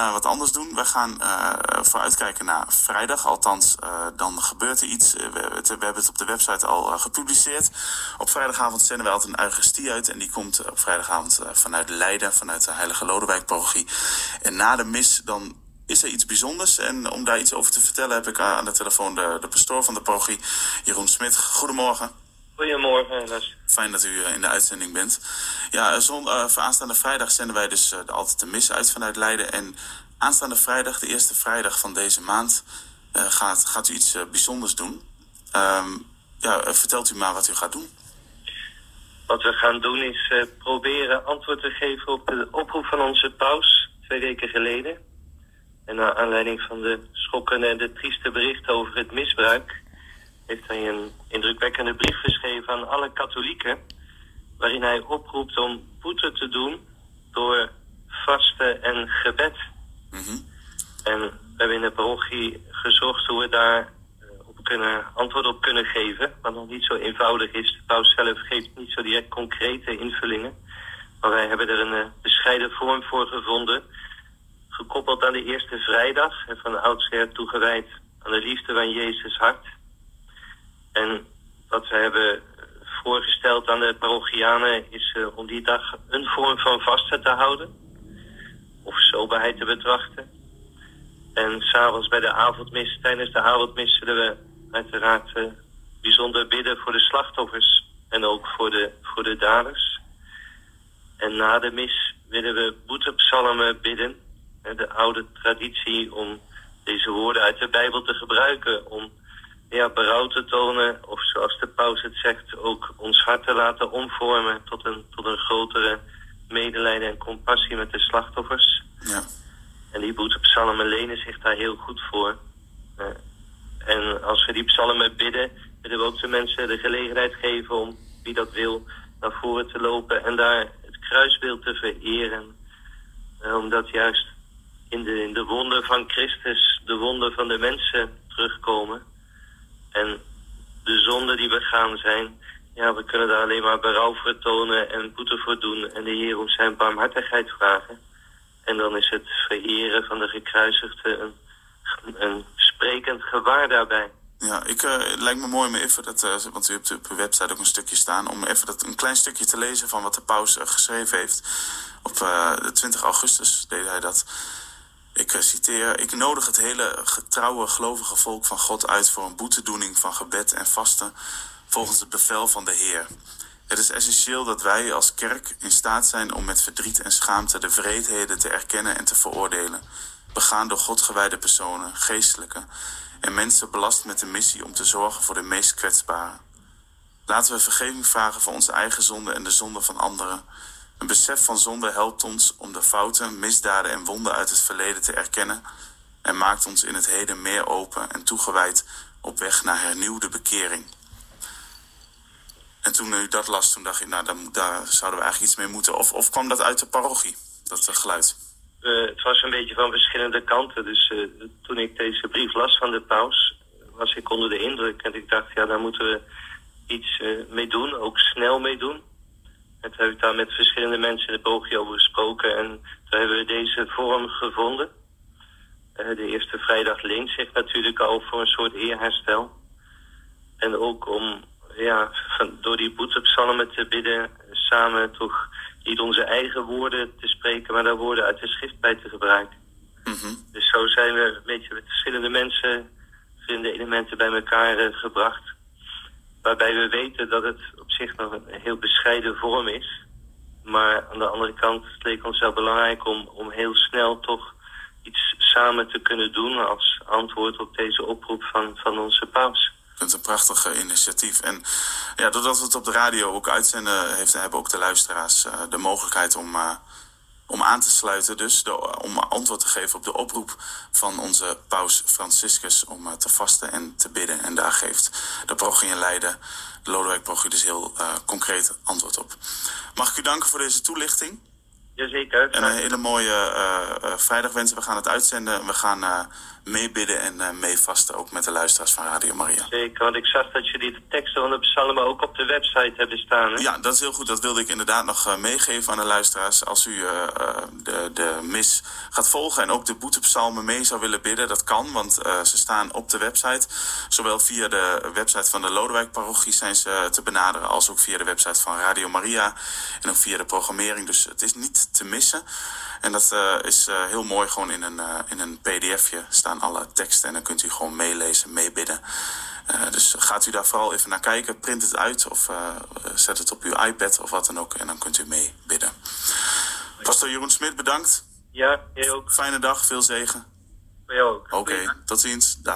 uh, wat anders doen. We gaan uh, vooruitkijken naar vrijdag. Althans, uh, dan gebeurt er iets. We, het, we, hebben het op de website al gepubliceerd. Op vrijdagavond zenden we altijd een Eucharistie uit. En die komt op vrijdagavond vanuit Leiden, vanuit de Heilige Lodewijk-parochie. En na de mis dan is er iets bijzonders. En om daar iets over te vertellen heb ik aan de telefoon de, de pastoor van de parochie, Jeroen Smit. Goedemorgen. Goedemorgen, Les. Fijn dat u in de uitzending bent. Ja, zon, uh, aanstaande vrijdag zenden wij dus de Altijd de Mis uit vanuit Leiden. En aanstaande vrijdag, de eerste vrijdag van deze maand, uh, gaat, gaat u iets bijzonders doen. Um, ja, vertelt u maar wat u gaat doen. Wat we gaan doen is proberen antwoord te geven op de oproep van onze paus twee weken geleden. En naar aanleiding van de schokkende en de trieste berichten over het misbruik heeft hij een indrukwekkende brief geschreven aan alle katholieken, waarin hij oproept om boete te doen door vasten en gebed. Mm-hmm. En we hebben in de parochie gezocht hoe we daar op kunnen, antwoord op kunnen geven, wat nog niet zo eenvoudig is. De paus zelf geeft niet zo direct concrete invullingen, maar wij hebben er een bescheiden vorm voor gevonden, gekoppeld aan de eerste vrijdag en van oudsher toegewijd aan de liefde van Jezus hart. En wat we hebben voorgesteld aan de parochianen is uh, om die dag een vorm van vasten te houden. Of soberheid te betrachten. En s'avonds bij de avondmis, tijdens de avondmis zullen we uiteraard uh, bijzonder bidden voor de slachtoffers en ook voor de, voor de daders. En na de mis willen we boetepsalmen bidden. De oude traditie om deze woorden uit de Bijbel te gebruiken. Om ja, berouw te tonen, of zoals de paus het zegt, ook ons hart te laten omvormen tot een, tot een grotere medelijden en compassie met de slachtoffers. Ja. En die boetepsalmen lenen zich daar heel goed voor. Uh, en als we die psalmen bidden, willen we ook de mensen de gelegenheid geven om, wie dat wil, naar voren te lopen en daar het kruisbeeld te vereren. Uh, omdat juist in de, in de wonden van Christus de wonden van de mensen terugkomen. En de zonden die begaan zijn, ja, we kunnen daar alleen maar berouw voor tonen en boete voor doen en de Heer om zijn barmhartigheid vragen. En dan is het vereren van de gekruisigde een, een sprekend gewaar daarbij. Ja, ik, uh, het lijkt me mooi om even dat, uh, want u hebt op uw website ook een stukje staan, om even dat, een klein stukje te lezen van wat de paus uh, geschreven heeft. Op de 20 augustus deed hij dat. Ik citeer, ik nodig het hele getrouwe gelovige volk van God uit voor een boetedoening van gebed en vasten volgens het bevel van de Heer. Het is essentieel dat wij als kerk in staat zijn om met verdriet en schaamte de vreedheden te erkennen en te veroordelen, begaan door Godgewijde personen, geestelijke en mensen belast met de missie om te zorgen voor de meest kwetsbaren. Laten we vergeving vragen voor onze eigen zonde en de zonde van anderen een besef van zonde helpt ons om de fouten, misdaden en wonden uit het verleden te erkennen en maakt ons in het heden meer open en toegewijd op weg naar hernieuwde bekering. En toen u dat las, toen dacht ik, nou, daar, zouden we eigenlijk iets mee moeten. Of, of kwam dat uit de parochie, dat geluid? Uh, het was een beetje van verschillende kanten. Dus uh, toen ik deze brief las van de paus, was ik onder de indruk. En ik dacht, ja, daar moeten we iets mee doen, ook snel mee doen. En toen heb ik daar met verschillende mensen in de parochie over gesproken. En toen hebben we deze vorm gevonden. Uh, de eerste vrijdag leent zich natuurlijk al voor een soort eerherstel. En ook om ja, van, door die boetepsalmen te bidden... samen toch niet onze eigen woorden te spreken... maar daar woorden uit de schrift bij te gebruiken. Mm -hmm. Dus zo zijn we een beetje met verschillende mensen... verschillende elementen bij elkaar uh, gebracht... Waarbij we weten dat het op zich nog een heel bescheiden vorm is. Maar aan de andere kant leek ons wel belangrijk om, om heel snel toch iets samen te kunnen doen als antwoord op deze oproep van, van onze paus. Het een prachtig initiatief. En ja, doordat we het op de radio ook uitzenden, heeft, hebben ook de luisteraars uh, de mogelijkheid om, uh, om aan te sluiten. Dus de, om antwoord te geven op de oproep van onze paus Franciscus om uh, te vasten en te bidden. En daar geeft de parochie in Leiden, de Lodewijk-parochie, dus heel concreet antwoord op. Mag ik u danken voor deze toelichting? Jazeker. En een hele mooie uh, vrijdag wensen. We gaan het uitzenden. We gaan uh, meebidden en uh, meevasten ook met de luisteraars van Radio Maria. Zeker, want ik zag dat jullie de teksten van de psalmen ook op de website hebben staan. Hè? Ja, dat is heel goed. Dat wilde ik inderdaad nog meegeven aan de luisteraars. Als u de, de mis gaat volgen en ook de boetepsalmen mee zou willen bidden, dat kan, want ze staan op de website. Zowel via de website van de Lodewijk-parochie zijn ze te benaderen, als ook via de website van Radio Maria en ook via de programmering. Dus het is niet te missen. En dat uh, is uh, heel mooi. Gewoon in een, uh, in een pdfje staan alle teksten. En dan kunt u gewoon meelezen, meebidden. dus gaat u daar vooral even naar kijken. Print het uit of zet het op uw iPad of wat dan ook. En dan kunt u meebidden. Pastor Jeroen Smit, bedankt. Ja, jij ook. Fijne dag, veel zegen. Jij ook. Oké, okay, tot ziens. Dag.